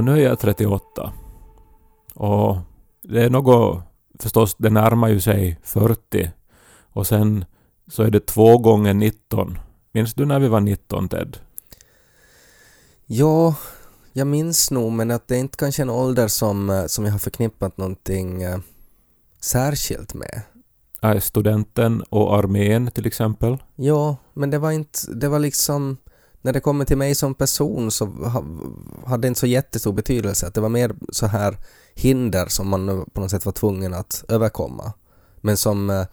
nu är jag 38. Och det är något, förstås, det närmar ju sig 40. Och sen så är det två gånger 19. Minns du när vi var 19, Ted? Ja, jag minns nog men att det är inte kanske en ålder som, eh, som jag har förknippat någonting eh, särskilt med. Studenten och armén till exempel. Ja, men det var inte, det var liksom när det kommer till mig som person så ha, hade det inte så jättestor betydelse. Att det var mer så här hinder som man på något sätt var tvungen att överkomma. Men som, eh,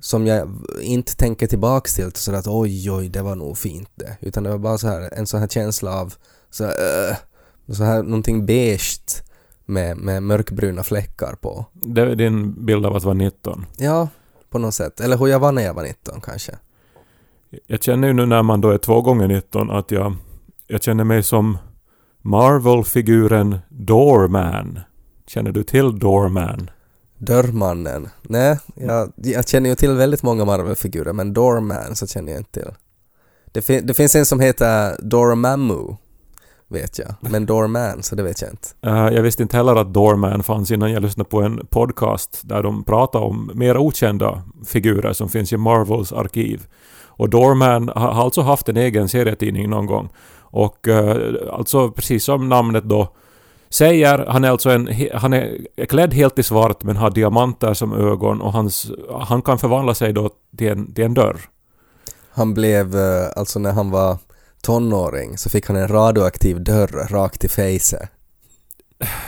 som jag inte tänker tillbaks till så att oj oj det var nog fint det. Utan det var bara så här en sån här känsla av så här, uh, så här någonting beige med, med mörkbruna fläckar på. Det är din bild av att vara 19. Ja, på något sätt. Eller hur jag var när jag var 19 kanske. Jag känner ju nu när man då är två gånger 19 att jag, jag känner mig som Marvel-figuren Doorman. Känner du till Doorman? Dörrmannen. Nej, jag, jag känner ju till väldigt många Marvel-figurer men Doorman så känner jag inte till. Det, fin- det finns en som heter Dormammu, vet jag. Men Doorman, så det vet jag inte. Eh, jag visste inte heller att Doorman fanns innan jag lyssnade på en podcast där de pratade om mer okända figurer som finns i Marvels arkiv. Och Doorman har alltså haft en egen serietidning någon gång. Och eh, alltså precis som namnet då säger, han är alltså en, han är klädd helt i svart men har diamanter som ögon och hans, han kan förvandla sig då till en, till en dörr. Han blev, eh, alltså när han var tonåring så fick han en radioaktiv dörr rakt i fejset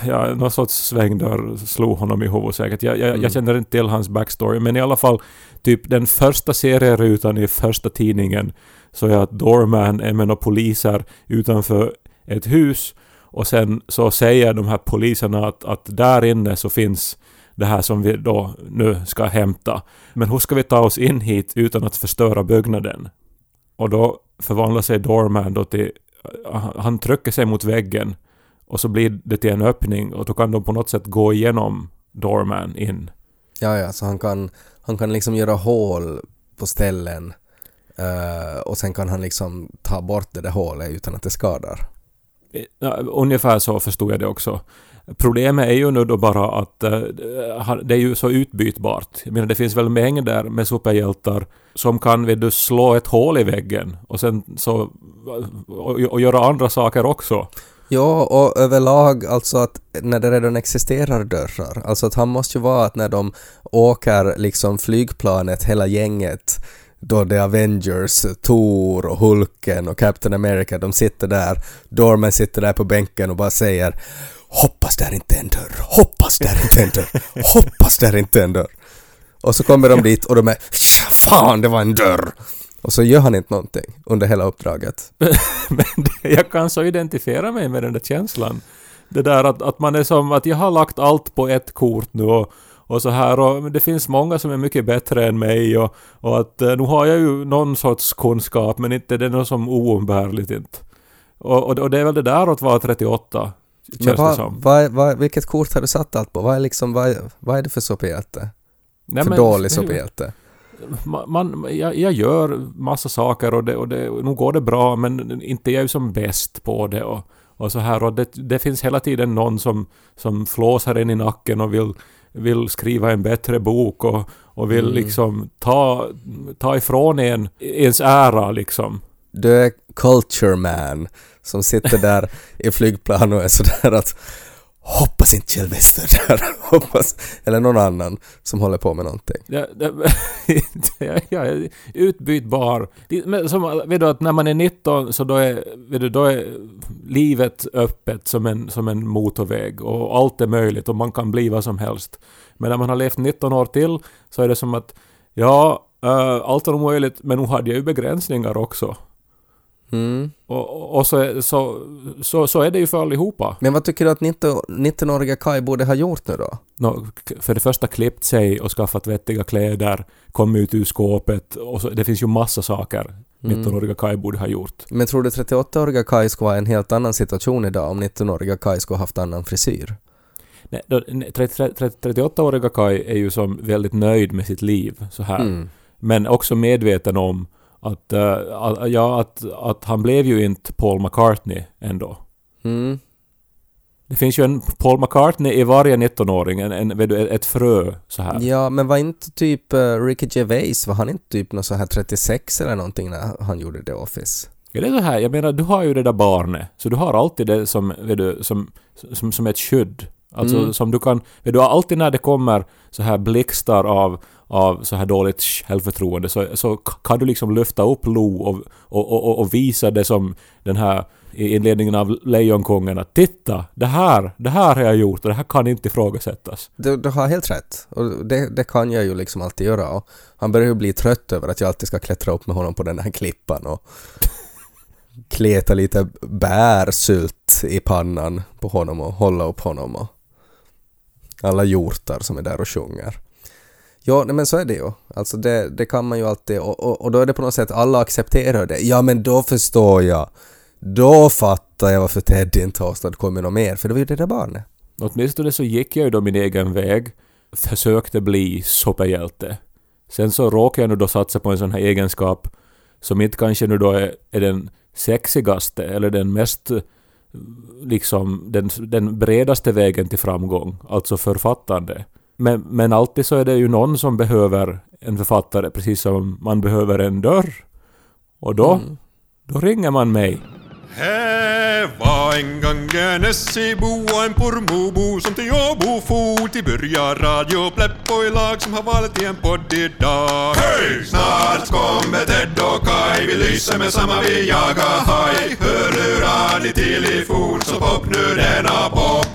ja, någon sorts svängdörr slog honom i huvudet säkert. Jag, jag, Mm. jag känner inte till hans backstory, men i alla fall typ den första serierutan i första tidningen så är att Doorman är med några poliser utanför ett hus och sen så säger de här poliserna att, att där inne så finns det här som vi då nu ska hämta. Men hur ska vi ta oss in hit utan att förstöra byggnaden? Och då förvandlar sig Doorman då till... Han trycker sig mot väggen och så blir det till en öppning och då kan de på något sätt gå igenom Doorman in. Ja, ja, så han kan, han kan liksom göra hål på ställen eh, och sen kan han liksom ta bort det där hålet utan att det skadar. Ja, ungefär så förstod jag det också. Problemet är ju nu då bara att han- det är ju så utbytbart. Jag menar det finns väl mängder med superhjältar som kan vet du, slå ett hål i väggen och sen så... och, och göra andra saker också. Ja, och överlag alltså att när det redan existerar dörrar, alltså att han måste ju vara att när de åker liksom flygplanet hela gänget då det är Avengers, Thor och Hulken och Captain America, de sitter där, Dorman sitter där på bänken och bara säger Hoppas där inte en dörr, hoppas där inte en dörr, hoppas där inte en dörr. Och så kommer de dit och de är Fan, det var en dörr! Och så gör han inte någonting under hela uppdraget. Men det, jag kan så identifiera mig med den där känslan. Det där att, att man är som att jag har lagt allt på ett kort nu och, och så här och det finns många som är mycket bättre än mig och, och att eh, nu har jag ju någon sorts kunskap men inte det är något som oumbärligt inte. Och, och, och det är väl det där att vara 38, Men känns det vad, som. vad, vad, vilket kort har du satt allt på? Vad är, liksom, vad, vad är det för? Nej, för men- dålig superhjälte? Man, jag, jag gör massa saker och, det, och det, nu går det bra men inte jag är som bäst på det och, och så här och det, det finns hela tiden någon som, som flåsar en i nacken och vill, vill skriva en bättre bok och, och vill Mm. liksom ta, ta ifrån en ens ära liksom. Du är culture man som sitter där i flygplan och är sådär att hoppas inte Kjell Wester där, hoppas, eller någon annan som håller på med någonting. Ja, det, ja, ja, utbytbar. Men som, vet du att när man är 19 så då är, vet du, då är livet öppet som en, som en motorväg och allt är möjligt och man kan bli vad som helst. Men när man har levt 19 år till så är det som att ja, Uh, allt är möjligt, men nu hade jag ju begränsningar också. Mm. Och, och så, så, så, så är det ju för allihopa. Men vad tycker du att 19 19-åriga Kai borde ha gjort nu då? K- för det första klippt sig och skaffat vettiga kläder, kommit ut ur skåpet och så, det finns ju massa saker 19-åriga Kai borde ha gjort. Men tror du 38-åriga Kai skulle vara en helt annan situation idag om 19-åriga Kai skulle ha haft annan frisyr? Nej, då- nej, 30 30 38-åriga Kai är ju som väldigt nöjd med sitt liv så här. Mm. Men också medveten om att, att, ja, att, att han blev ju inte Paul McCartney ändå. Mm. Det finns ju en Paul McCartney i varje 19-åring, en, en, du, ett frö så här. Ja, men var inte typ uh, Ricky Gervais, var han inte typ någon så här 36 eller någonting när han gjorde The Office? Ja, det är så här, jag menar du har ju det där barnet, så du har alltid det som, vet du, som, som, som ett skydd. Alltså Mm. som du kan, vet du, alltid när det kommer så här blixtar av, av så här dåligt självförtroende så, så kan du liksom lyfta upp Lo och, och, och, och visa det som den här i inledningen av Lejonkungen att titta, det här, det här har jag gjort och det här kan inte ifrågasättas. Du, du har helt rätt. Och det, det kan jag ju liksom alltid göra. Och han börjar ju bli trött över att jag alltid ska klättra upp med honom på den här klippan och kleta lite bärsylt i pannan på honom och hålla upp honom och alla hjortar som är där och sjunger. Ja, nej, men så är det ju. Alltså det, det kan man ju alltid och, och, och då är det på något sätt alla accepterar det. Ja, men då förstår jag. Då fattar jag varför Ted inte har åstadkommit något mer, för det var ju det där barnet. Åtminstone så gick jag ju då min egen väg, försökte bli superhjälte. Sen så råkade jag nu då satsa på en sån här egenskap som inte kanske nu då är, är den sexigaste eller den mest liksom den, den bredaste vägen till framgång, alltså författande. Men, men alltid så är det ju någon som behöver en författare precis som man behöver en dörr. Och då, då ringer man mig. Här var en gång en Essebo och en Pormobo som till Åbo for till börja Radio Pleppo i lag som har valt i en podd idag. Hej! Snart kommer Ted och Kai, vi lyser med samma vi jagar haj. Hörlurar ni till i fot så pop nu denna popcorn.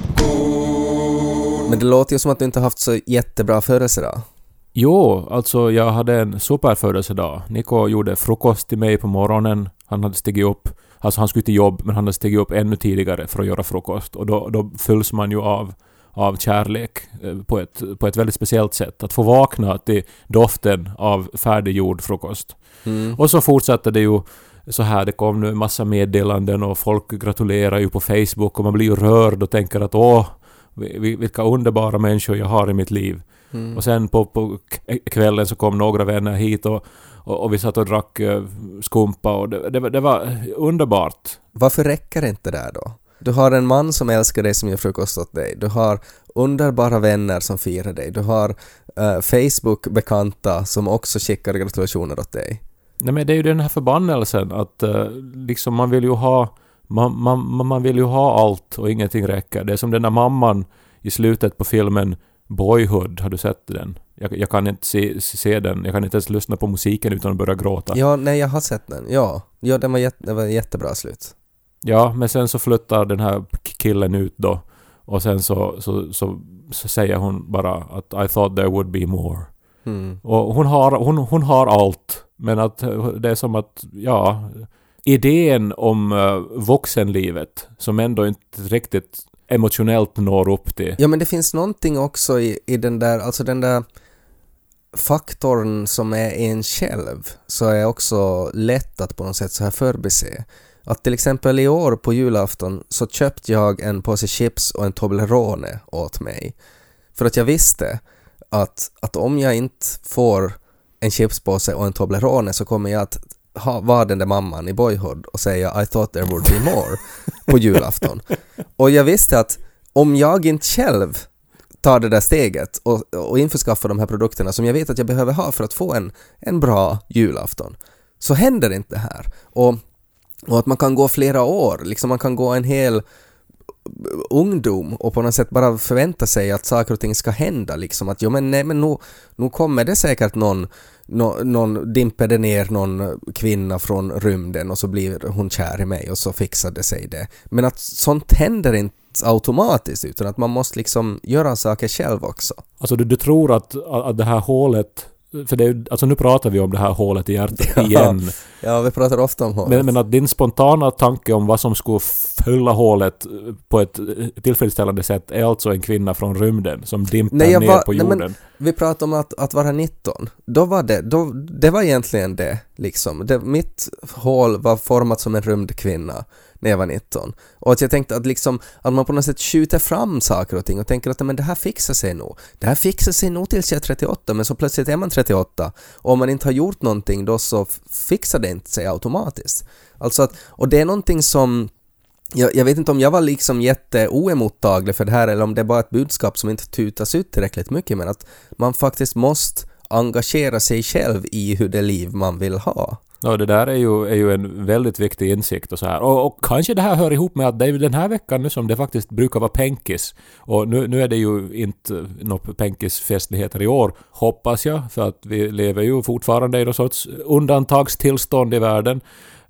Men det låter ju som att du inte haft så jättebra födelsedag. Jo, alltså jag hade en superfödelsedag. Niko gjorde frukost till mig på morgonen. Han hade stigit upp, alltså han skulle till jobb, men han hade stigit upp ännu tidigare för att göra frukost. Och då, då fylls man ju av, av kärlek eh, på ett, på ett väldigt speciellt sätt. Att få vakna till doften av färdiggjord frukost. Och så fortsatte det ju så här, det kom nu en massa meddelanden och folk gratulerar ju på Facebook och man blir ju rörd och tänker att åh, vilka underbara människor jag har i mitt liv. Och sen på, på kvällen så kom några vänner hit och, och, och vi satt och drack eh, skumpa och det, det, var- det var underbart. Varför räcker det inte där då? Du har en man som älskar dig som gör frukost åt dig. Du har underbara vänner som firar dig. Du har eh, Facebook-bekanta som också skickar gratulationer åt dig. Nej men det är ju den här förbannelsen att eh, liksom man vill ju ha man, man, man vill ju ha allt och ingenting räcker. Det är som den där mamman i slutet på filmen Boyhood, har du sett den? Jag, jag kan inte se, se den, jag kan inte ens lyssna på musiken utan att börja gråta. Ja, nej, jag har sett den. Ja, ja den var, jätte, det var jättebra slut. Ja, men sen så flyttar den här killen ut då. Och sen så, så, så, så säger hon bara att I thought there would be more. Mm. Och hon har, hon, hon har allt. Men att det är som att, ja, idén om uh, vuxenlivet som ändå inte riktigt emotionellt når upp till. Ja, men det finns någonting också i, i den där, alltså den där faktorn som är i en själv så är också lätt att på något sätt så här förbise. Att till exempel i år på julafton så köpte jag en påse chips och en Toblerone åt mig. För att jag visste att, att om jag inte får en chipspåse och en Toblerone så kommer jag att ha, vara den där mamman i Boyhood och säga I thought there would be more på julafton. Och jag visste att om jag inte själv tar det där steget och, och införskaffar de här produkterna som jag vet att jag behöver ha för att få en, en bra julafton, så händer inte det här. Och, och att man kan gå flera år, liksom man kan gå en hel ungdom och på något sätt bara förvänta sig att saker och ting ska hända liksom att jo men nej men nu, nu kommer det säkert någon, nå- någon dimper det ner någon kvinna från rymden och så blir hon kär i mig och så fixar det sig det. Men att sånt händer inte automatiskt utan att man måste liksom göra saker själv också. Alltså du, du tror att, att det här hålet för det är alltså nu pratar vi om det här hålet i hjärtat igen. Ja, vi pratar ofta om hålet. Men, men att din spontana tanke om vad som skulle fylla hålet på ett tillfredsställande sätt är alltså en kvinna från rymden som dimpar Nej, jag ner var- på nej, jorden. men- vi pratade om att, att vara 19. Då var det, då, det var egentligen det liksom. Det, mitt hål var format som en rymdkvinna när jag var 19. Och att jag tänkte att liksom, att man på något sätt skjuter fram saker och ting och tänker att men det här fixar sig nog. Det här fixar sig nog tills jag är 38, men så plötsligt är man 38. Och om man inte har gjort någonting då så fixar det inte sig automatiskt. Alltså att, och det är någonting som jag, jag vet inte om jag var liksom jätteoemottaglig för det här eller om det är bara ett budskap som inte tutas ut tillräckligt mycket men att man faktiskt måste engagera sig själv i hur det liv man vill ha. Ja, det där är ju, är ju en väldigt viktig insikt och så här. Och, och kanske det här hör ihop med att det är den här veckan nu som det faktiskt brukar vara penkis. Och nu, nu är det ju inte några penkisfestligheter i år, hoppas jag, för att vi lever ju fortfarande i någon sorts undantagstillstånd i världen.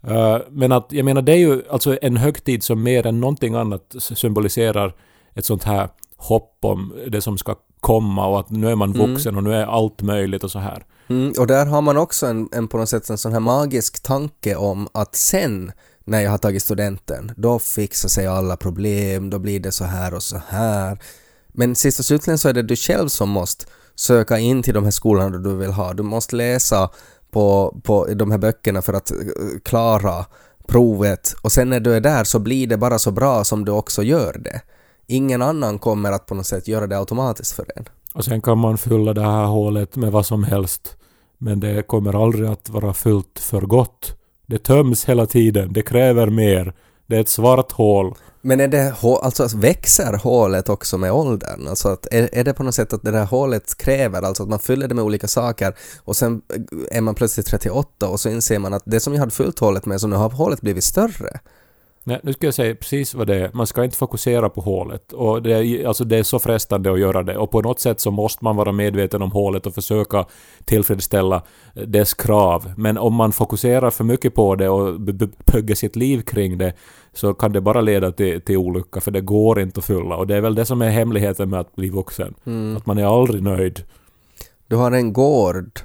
Eh, men att, jag menar, det är ju alltså en högtid som mer än någonting annat symboliserar ett sånt här hopp om det som ska komma och att nu är man vuxen och nu är allt möjligt och så här. Mm, och där har man också en, en på något sätt en sån här magisk tanke om att sen när jag har tagit studenten, då fixar sig alla problem, då blir det så här och så här. Men sist och slutligen så är det du själv som måste söka in till de här skolorna du vill ha. Du måste läsa på, på de här böckerna för att eh, klara provet och sen när du är där så blir det bara så bra som du också gör det. Ingen annan kommer att på något sätt göra det automatiskt för en. Och sen kan man fylla det här hålet med vad som helst. Men det kommer aldrig att vara fullt för gott. Det töms hela tiden. Det kräver mer. Det är ett svart hål. Men är det, alltså, alltså växer hålet också med åldern? Alltså att är, är det på något sätt att det där hålet kräver, alltså att man fyller det med olika saker och sen är man plötsligt 38 och så inser man att det som jag hade fyllt hålet med, så nu har hålet blivit större. Nej, nu ska jag säga precis vad det är. Man ska inte fokusera på hålet. Och det, är, alltså det är så frestande att göra det. Och på något sätt så måste man vara medveten om hålet och försöka tillfredsställa dess krav. Men om man fokuserar för mycket på det och bygger sitt liv kring det så kan det bara leda till, till olycka för det går inte att fylla. Och det är väl det som är hemligheten med att bli vuxen. Att man är aldrig nöjd. Du har en gård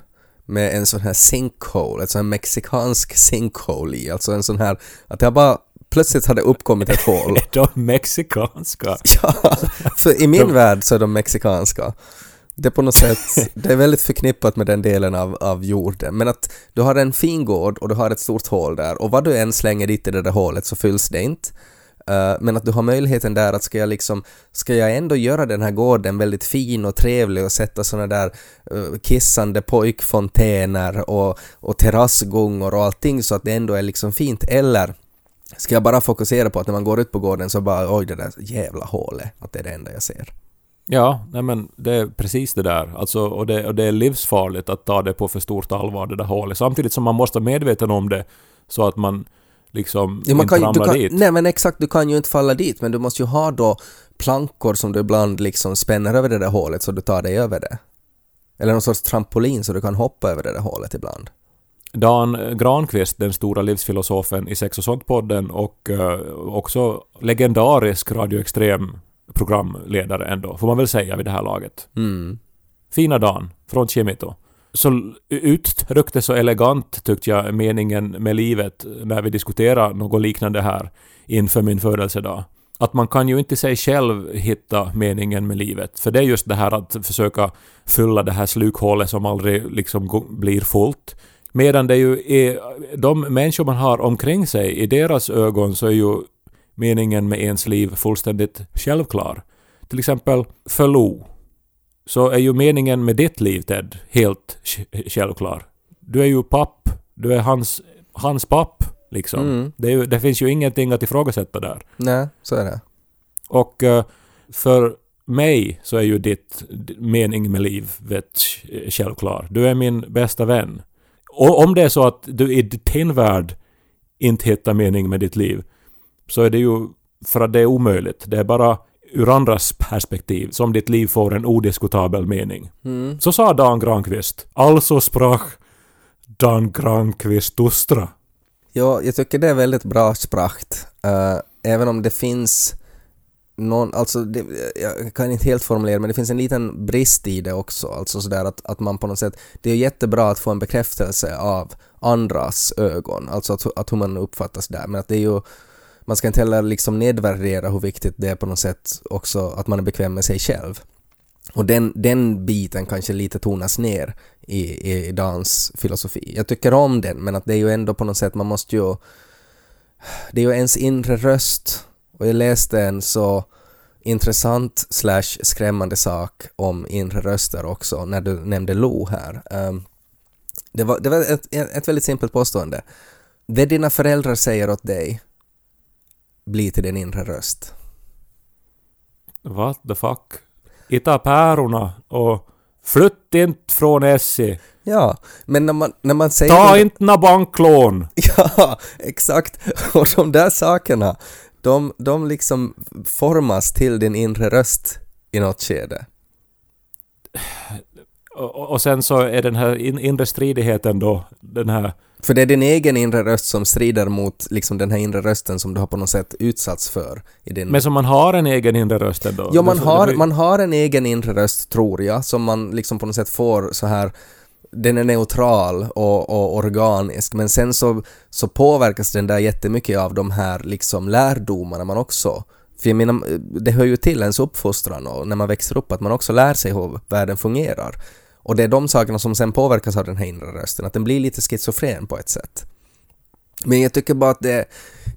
med en sån här sinkhole, sån här mexikansk sinkhole i, alltså en sån här, att har bara plötsligt hade uppkommit ett hål. De mexikanska. Ja, för i min värld så är de mexikanska. Det är på något sätt, det är väldigt förknippat med den delen av, av jorden. Men att du har en fin gård och du har ett stort hål där och vad du än slänger dit i det där hålet så fylls det inte. Eh, men att du har möjligheten där att ska jag liksom, ska jag ändå göra den här gården väldigt fin och trevlig och sätta såna där uh, kissande pojkfontäner och, och terrassgångor och allting så att det ändå är liksom fint eller Ska jag bara fokusera på att när man går ut på gården så bara oj det där jävla hålet, att det är det enda jag ser. Ja, nej men det är precis det där. Alltså, och, det, och det är livsfarligt att ta det på för stort allvar, det där hålet. Samtidigt som man måste vara medveten om det så att man liksom Ja, man inte kan, ramlar kan, dit. nej men exakt, du kan ju inte falla dit men du måste ju ha då plankor som du ibland liksom spänner över det där hålet så du tar dig över det. Eller någon sorts trampolin så du kan hoppa över det där hålet ibland. Dan Granqvist, den stora livsfilosofen i Sex och sånt-podden och eh, också legendarisk Radio Extrem programledare ändå, får man väl säga vid det här laget. Mm. Fina Dan från Chimito. Så uttryckte så elegant tyckte jag meningen med livet när vi diskuterar något liknande här inför min födelsedag. Att man kan ju inte sig själv hitta meningen med livet. För det är just det här att försöka fylla det här slukhålet som aldrig liksom blir fullt. Medan det ju är de människor man har omkring sig, i deras ögon så är ju meningen med ens liv fullständigt självklar. Till exempel för Lo så är ju meningen med ditt liv Ted helt sj- självklar. Du är ju papp, du är hans, hans papp liksom. Mm. Det, ju, det finns ju ingenting att ifrågasätta där. Nej, så är det. Och eh, för mig så är ju ditt mening med livet sj- självklar. Du är min bästa vän. Och om det är så att du i din värld inte hittar mening med ditt liv så är det ju för att det är omöjligt. Det är bara ur andras perspektiv som ditt liv får en odiskutabel mening. Mm. Så sa Dan Granqvist. Alltså sprach Dan Granqvist Ustra. Ja, jag tycker det är väldigt bra spracht. Eh, även om det finns någon, alltså det, jag kan inte helt formulera men det finns en liten brist i det också, alltså sådär att, att man på något sätt, det är jättebra att få en bekräftelse av andras ögon, alltså att, att hur man uppfattas där, men att det är ju man ska inte heller liksom nedvärdera hur viktigt det är på något sätt också att man är bekväm med sig själv. Och den, den biten kanske lite tonas ner i, i dans filosofi. Jag tycker om den men att det är ju ändå på något sätt, man måste ju... Det är ju ens inre röst. Och jag läste en så intressant slash skrämmande sak om inre röster också när du nämnde Lo här. Um, det var, det var ett, ett väldigt simpelt påstående. Det dina föräldrar säger åt dig blir till din inre röst. What the fuck? Ita pärorna och flytt inte från Essie. Ja, men när man, när man säger... Ta inte några banklån. Ja, exakt. Och de där sakerna, de, de liksom formas till din inre röst i något skede. Och, och sen så är den här in, inre stridigheten då, den här... För det är din egen inre röst som strider mot liksom den här inre rösten som du har på något sätt utsatts för i din... Men som man har en egen inre röst ändå. Ja, man har, man har en egen inre röst, tror jag, som man liksom på något sätt får så här den är neutral och, och organisk, men sen så, så påverkas den där jättemycket av de här liksom lärdomarna man också för jag menar, det hör ju till ens uppfostran och när man växer upp att man också lär sig hur världen fungerar. Och det är de sakerna som sen påverkas av den här inre rösten, att den blir lite schizofren på ett sätt. Men jag tycker bara att det,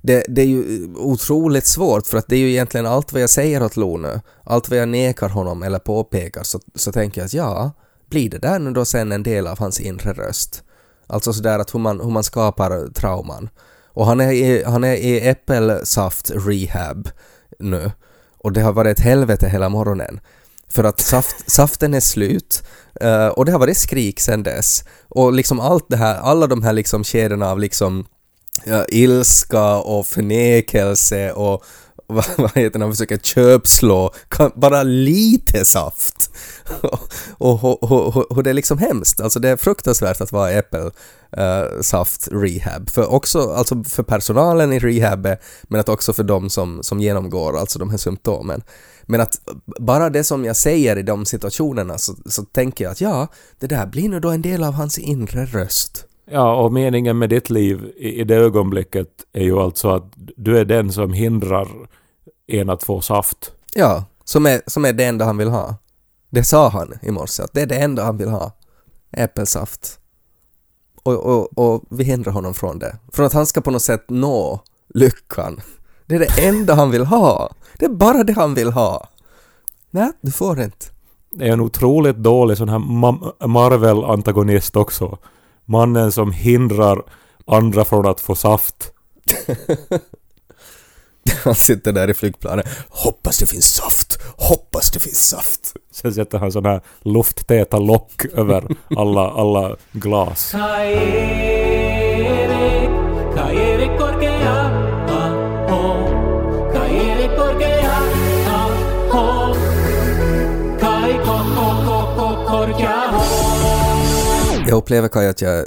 det, det är ju otroligt svårt för att det är ju egentligen allt vad jag säger åt Lone, allt vad jag nekar honom eller påpekar så, så tänker jag att ja, blir det där nu då sen en del av hans inre röst? Alltså sådär att hur man, hur man skapar trauman. Och han är i, han är i äppelsaft rehab nu och det har varit ett helvete hela morgonen. För att saft, saften är slut eh, och det har varit skrik sen dess. Och liksom allt det här, alla de här liksom kedjorna av liksom ja, ilska och förnekelse och vad, vad heter det, han försöker köpslå, kan, bara lite saft. och, och, och, och, och det är liksom hemskt, alltså det är fruktansvärt att vara äppelsaft eh, rehab. För också, alltså för personalen i rehab, men att också för de som, som genomgår alltså de här symptomen. Men att bara det som jag säger i de situationerna så, så tänker jag att ja, det där blir nu då en del av hans inre röst. Ja, och meningen med ditt liv i, i det ögonblicket är ju alltså att du är den som hindrar en att få saft. Ja, som är, som är det enda han vill ha. Det sa han i morse, att det är det enda han vill ha. Äppelsaft. Och, och, och vi hindrar honom från det. Från att han ska på något sätt nå lyckan. Det är det enda han vill ha. Det är bara det han vill ha. Nej, du får inte. Det är en otroligt dålig sån här Ma- Marvel-antagonist också. Mannen som hindrar andra från att få saft. Han sitter där i flygplanet. Hoppas det finns saft. Hoppas det finns saft. Sen sätter han sån här lufttäta lock över alla, alla glas. Jag upplever Kaj att jag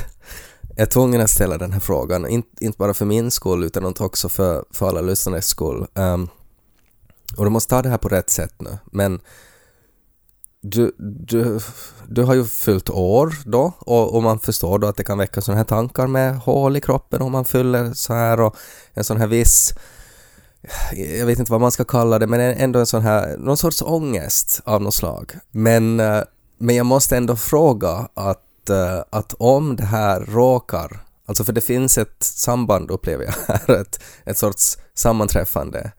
är tvungen att ställa den här frågan. Inte, inte bara för min skull utan också för, för alla lyssnares skull. Um, och du måste ta det här på rätt sätt nu. Men du, du, du har ju fyllt år då och, och man förstår då att det kan väcka sådana här tankar med hål i kroppen om man fyller så här och en sån här viss jag vet inte vad man ska kalla det, men ändå en sån här, någon sorts ångest av något slag. Men, eh, men jag måste ändå fråga att, eh, att om det här råkar, alltså för det finns ett samband upplever jag här, ett, ett sorts sammanträffande.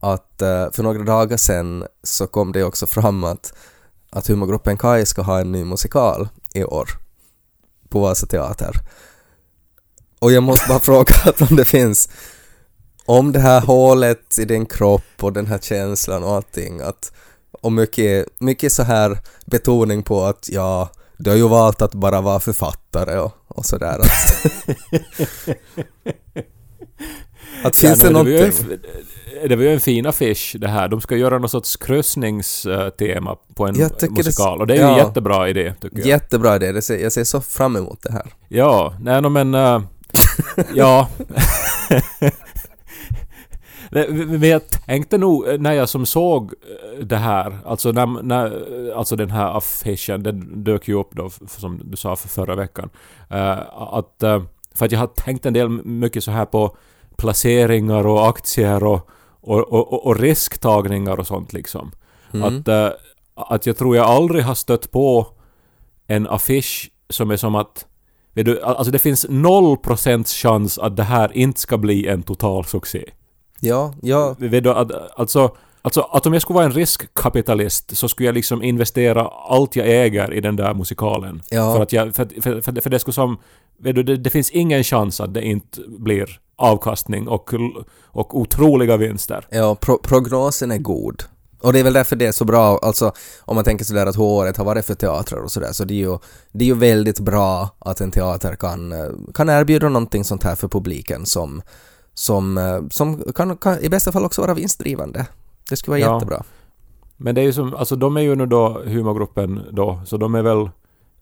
Att eh, för några dagar sedan så kom det också fram att, att humorgruppen Kai ska ha en ny musikal i år på Vasa Teater. Och jag måste bara fråga om det finns om det här hålet i din kropp och den här känslan och allting att och mycket, mycket så här betoning på att ja, du har ju valt att bara vara författare och, och sådär att, att finns det Ja, var ju någonting? en- Det var ju en fin affisch det här. De ska göra någon sorts kryssningstema på en det- musikal. Och det är ju ja. en jättebra idé, tycker jag. Jättebra idé, det ser, jag ser så fram emot det här. Ja, nej no, men... äh, ja. Men jag tänkte nog eh, när jag som såg eh, det här, alltså, när, när, alltså den här affischen, den dök ju upp då, som du sa, för förra veckan. eh, att, eh, för att jag har tänkt en del mycket så här på placeringar och aktier och, och, och, och- risktagningar och sånt liksom. Mm. Att, eh, att jag tror jag aldrig har stött på en affisch som är som att Vet du, alltså det finns 0% chans att det här inte ska bli en total succé. Ja, ja, Vet du, att, alltså, alltså att om jag skulle vara en riskkapitalist så skulle jag liksom investera allt jag äger i den där musikalen. Ja. För, att jag, för, för, för, för det skulle som... Vet du, det, det finns ingen chans att det inte blir avkastning och, och otroliga vinster. ja pro prognosen är god. Och det är väl därför det är så bra, alltså om man tänker sådär att hur året har varit för teatrar och sådär, så det är ju, det är ju väldigt bra att en teater kan, kan erbjuda någonting sånt här för publiken som, som, eh, som kan, kan i bästa fall också vara vinstdrivande. Det skulle vara Ja. jättebra. Men det är ju som, alltså de är ju nu då humorgruppen då, så de är väl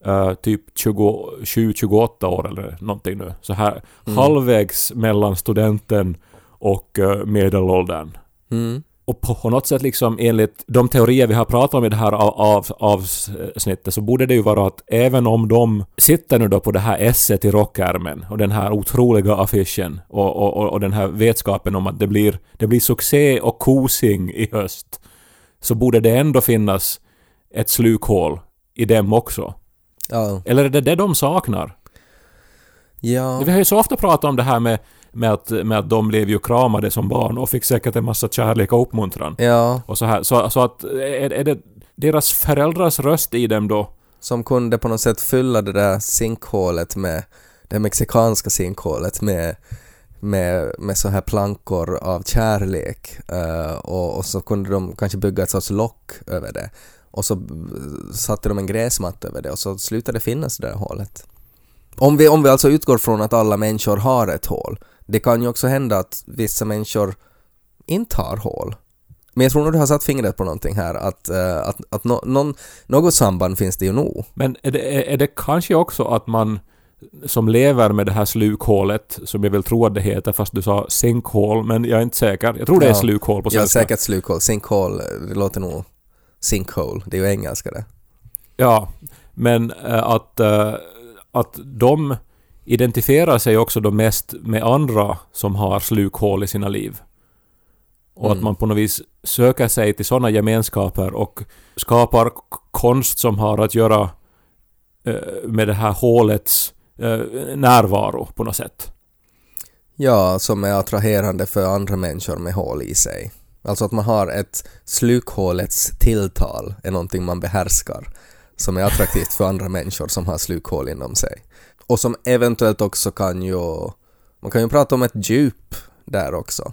eh, typ 27-28 år eller någonting nu. Så här Mm. halvvägs mellan studenten och uh, medelåldern. Mm. Och på något sätt liksom enligt de teorier vi har pratat om i det här av, av, avsnittet så borde det ju vara att även om de sitter nu då på det här esset i rockärmen och den här otroliga affischen och, och, och, och den här vetskapen om att det blir, det blir succé och kosing i höst så borde det ändå finnas ett slukhål i dem också. Ja. Eller är det det de saknar? Ja. Vi har ju så ofta pratat om det här med, med, att, med att de blev ju kramade som barn och fick säkert en massa kärlek och uppmuntran. Ja, Och så här. Så, så att är, är det deras föräldrars röst i dem då? som kunde på något sätt fylla det där sinkhålet med, det mexikanska sinkhålet med, med, med så här plankor av kärlek eh, och, och så kunde de kanske bygga ett sorts lock över det och så satte de en gräsmatta över det och så slutade det finnas det där hålet. Om vi, om vi alltså utgår från att alla människor har ett hål, det kan ju också hända att vissa människor inte har hål. Men jag tror nog du har satt fingret på någonting här, att, eh, att, att nå- någon, något samband finns det ju nog. Men är det, är- det kanske också att man som lever med det här slukhålet, som jag vill tro att det heter, fast du sa sinkhål, men jag är inte säker. Jag tror det är Ja. slukhål på Ja, svenska. säkert slukhål. Sinkhål, det låter nog sinkhole, det är ju engelska det. Ja, men eh, att, eh, att de identifierar sig också då mest med andra som har slukhål i sina liv. Och att Mm. man på något vis söker sig till sådana gemenskaper och skapar konst som har att göra eh, med det här hålets eh, närvaro på något sätt. Ja, som är attraherande för andra människor med hål i sig. Alltså att man har ett slukhålets tilltal är någonting man behärskar som är attraktivt för andra människor som har slukhål inom sig. Och som eventuellt också kan ju... Man kan ju prata om ett djup där också.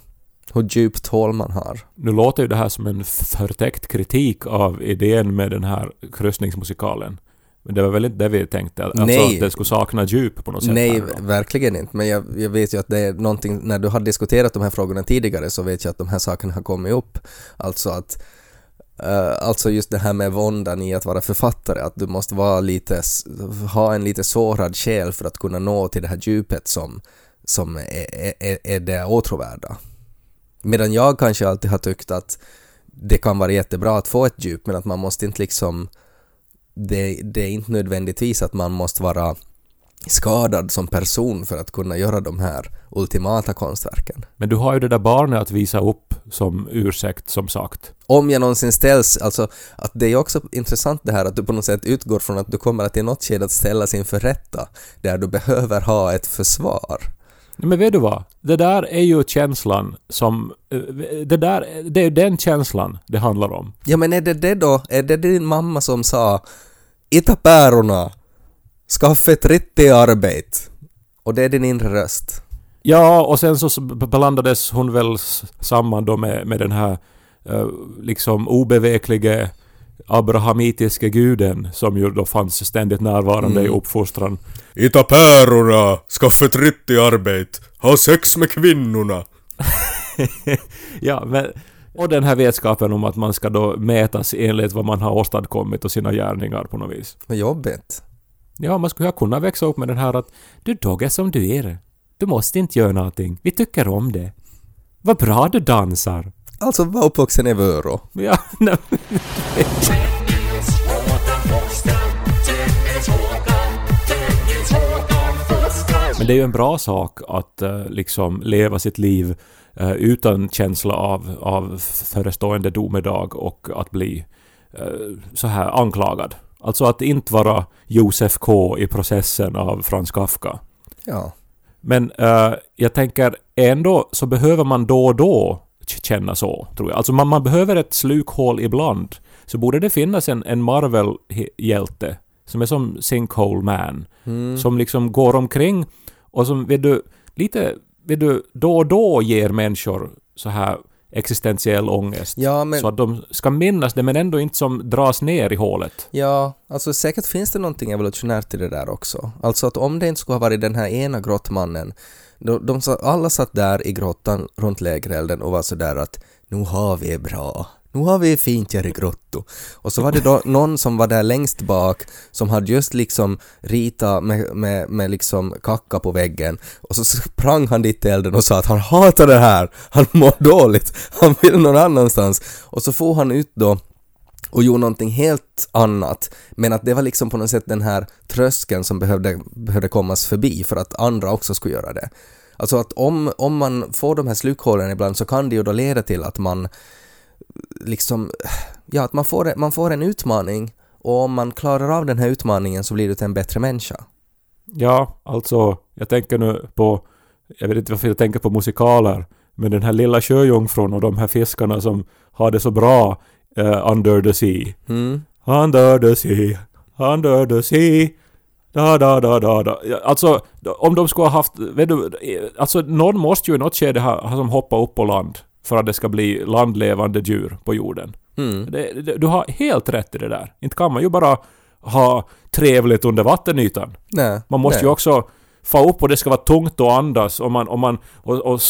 Hur djupt hål man har. Nu låter ju det här som en förtäckt kritik av idén med den här kryssningsmusikalen. Men det var väl inte det vi tänkte? Alltså Nej. att det skulle sakna djup på något sätt? Nej, verkligen inte. Men jag, jag vet ju att det är någonting, när du har diskuterat de här frågorna tidigare så vet jag att de här sakerna har kommit upp. Alltså att Eh, alltså just det här med våndan i att vara författare, att du måste vara lite, ha en lite sårad själ för att kunna nå till det här djupet som, som är, är, är det åtråvärda. Medan jag kanske alltid har tyckt att det kan vara jättebra att få ett djup men att man måste inte liksom det, det är inte nödvändigtvis att man måste vara skadad som person för att kunna göra de här ultimata konstverken. Men du har ju det där barnet att visa upp som ursäkt, som sagt. Om jag någonsin ställs, alltså att det är också intressant det här att du på något sätt utgår från att du kommer att i något skede att ställas inför rätta där du behöver ha ett försvar. Men vet du vad? Det där är ju känslan som... eh, Det där, det är den känslan det handlar om. Ja men är det det då? Är det din mamma som sa ”Ita pärorna, skaffa ett riktigt arbete” och det är din inre röst? Ja, och sen så blandades hon väl samman då med, med den här eh, liksom obeveklige abrahamitiske guden som ju då fanns ständigt närvarande i Mm. uppfostran. Ita pärorna, skaffa ett riktigt arbete, ha sex med kvinnorna. ja, men, och den här vetskapen om att man ska då mätas enligt vad man har åstadkommit och sina gärningar på något vis. Vad jobbigt. Ja, man skulle ha kunnat växa upp med den här att du doggar som du är. Du måste inte göra någonting. Vi tycker om det. Vad bra du dansar! Alltså var uppvuxen i Vörå. Ja, nej, Men det är ju en bra sak att eh, liksom leva sitt liv eh, utan känsla av, av förestående domedag och att bli eh, så här anklagad. Alltså att inte vara Josef K i processen av Frans Kafka. Ja. Men eh, jag tänker ändå så behöver man då och då känna så, tror jag. Alltså man, man behöver ett slukhål ibland. Så borde det finnas en, en Marvel-hjälte som är som Sinkhole Man. Som liksom går omkring och som, vet du, lite, vet du, då och då ger människor så här existentiell ångest. Ja, men- Så att de ska minnas det men ändå inte som dras ner i hålet. Ja, alltså säkert finns det någonting evolutionärt i det där också. Alltså att om det inte skulle ha varit den här ena grottmannen, de, de, alla satt där i grottan runt lägerelden och var sådär att nu har vi det bra. Nu har vi fint här i grotto. Och så var det då någon som var där längst bak som hade just liksom ritat med, med, med liksom kacka på väggen och så sprang han dit till elden och sa att han hatar det här, han mår dåligt, han vill någon annanstans. Och så får han ut då och gjorde någonting helt annat. Men att det var liksom på något sätt den här tröskeln som behövde, behövde kommas förbi för att andra också skulle göra det. Alltså att om, om man får de här slukhålen ibland så kan det ju då leda till att man liksom, ja att man får, man får en utmaning och om man klarar av den här utmaningen så blir du till en bättre människa. Ja, alltså, jag tänker nu på, jag vet inte varför jag tänker på musikaler, men den här lilla sjöjungfrun och de här fiskarna som har det så bra eh, under the sea. Mm. Under the sea, under the sea. Da, da, da, da, da. Alltså, om de skulle ha haft, vet du, alltså någon måste ju i något skede ha, ha som hoppa upp på land för att det ska bli landlevande djur på jorden. Mm. Det, det, du har helt rätt i det där. Inte kan man ju bara ha trevligt under vattenytan. Nej. Man måste nej. ju också få upp och det ska vara tungt att andas och, man, och, man, och, och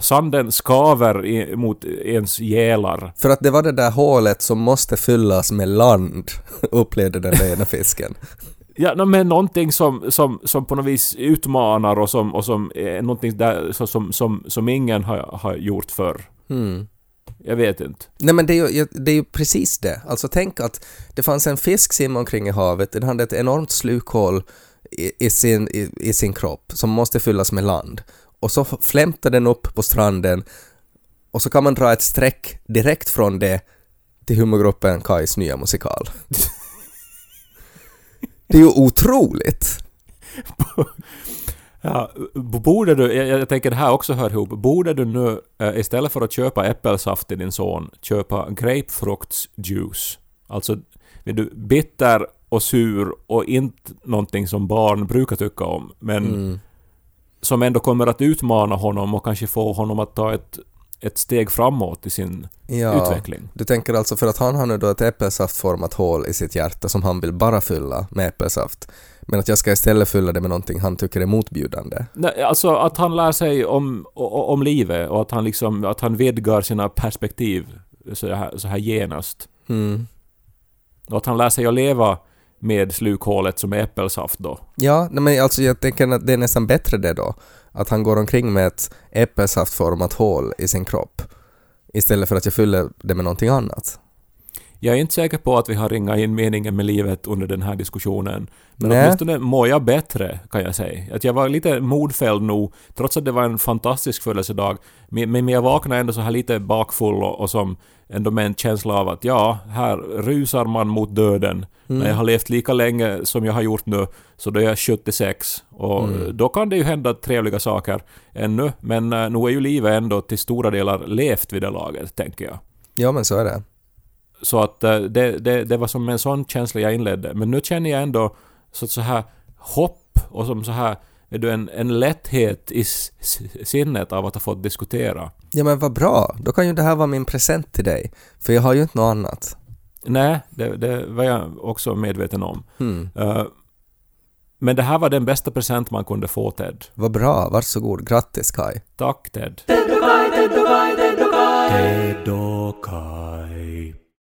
sanden skaver i, mot ens gälar. För att det var det där hålet som måste fyllas med land, upplevde den ena fisken. Ja, men någonting som, som, som på något vis utmanar och som, och som är någonting där, så, som, som, som ingen har, har gjort förr. Mm. Jag vet inte. Nej men det är, ju, det är ju precis det. Alltså tänk att det fanns en fisk simma omkring i havet, den hade ett enormt slukhål i, i, sin, i, i sin kropp som måste fyllas med land. Och så flämtar den upp på stranden och så kan man dra ett streck direkt från det till humorgruppen Kais nya musikal. Det är ju otroligt! Ja, borde du, jag, jag tänker det här också hör ihop, borde du nu eh, istället för att köpa äppelsaft till din son, köpa grapefruktsjuice? Alltså, du bitter och sur och inte någonting som barn brukar tycka om, men Mm. som ändå kommer att utmana honom och kanske få honom att ta ett, ett steg framåt i sin Ja. utveckling. Du tänker alltså för att han har nu då ett äppelsaftformat hål i sitt hjärta som han vill bara fylla med äppelsaft. Men att jag ska istället fylla det med någonting han tycker är motbjudande. Nej, alltså att han lär sig om, om livet och att han liksom, att han vidgar sina perspektiv så här, så här genast. Mm. Och att han lär sig att leva med slukhålet som är äppelsaft då. Ja, nej men alltså jag tänker att det är nästan bättre det då. Att han går omkring med ett äppelsaftformat hål i sin kropp. Istället för att jag fyller det med någonting annat. Jag är inte säker på att vi har ringat in meningen med livet under den här diskussionen. Men Nej. åtminstone mår jag bättre, kan jag säga. Att jag var lite modfälld nog, trots att det var en fantastisk födelsedag. Men, men jag vaknade ändå så här lite bakfull och, och som ändå med en känsla av att ja, här rusar man mot döden. När jag har levt lika länge som jag har gjort nu, så då är jag 76. Och då kan det ju hända trevliga saker ännu. Men uh, nu är ju livet ändå till stora delar levt vid det laget, tänker jag. Ja, men så är det. Så att eh, det, det, det var som en sån känsla jag inledde. Men nu känner jag ändå så, så här hopp och som så här är du en, en lätthet i sinnet av att ha fått diskutera. Ja, men vad bra. Då kan ju det här vara min present till dig. För jag har ju inte något annat. Nej, det, det var jag också medveten om. Hmm. Eh, men det här var den bästa present man kunde få, Ted. Vad bra. Varsågod. Grattis, Kai. Tack, Ted. Ted och Kai, Ted och Kai, Ted och Kai. Ted och Kai.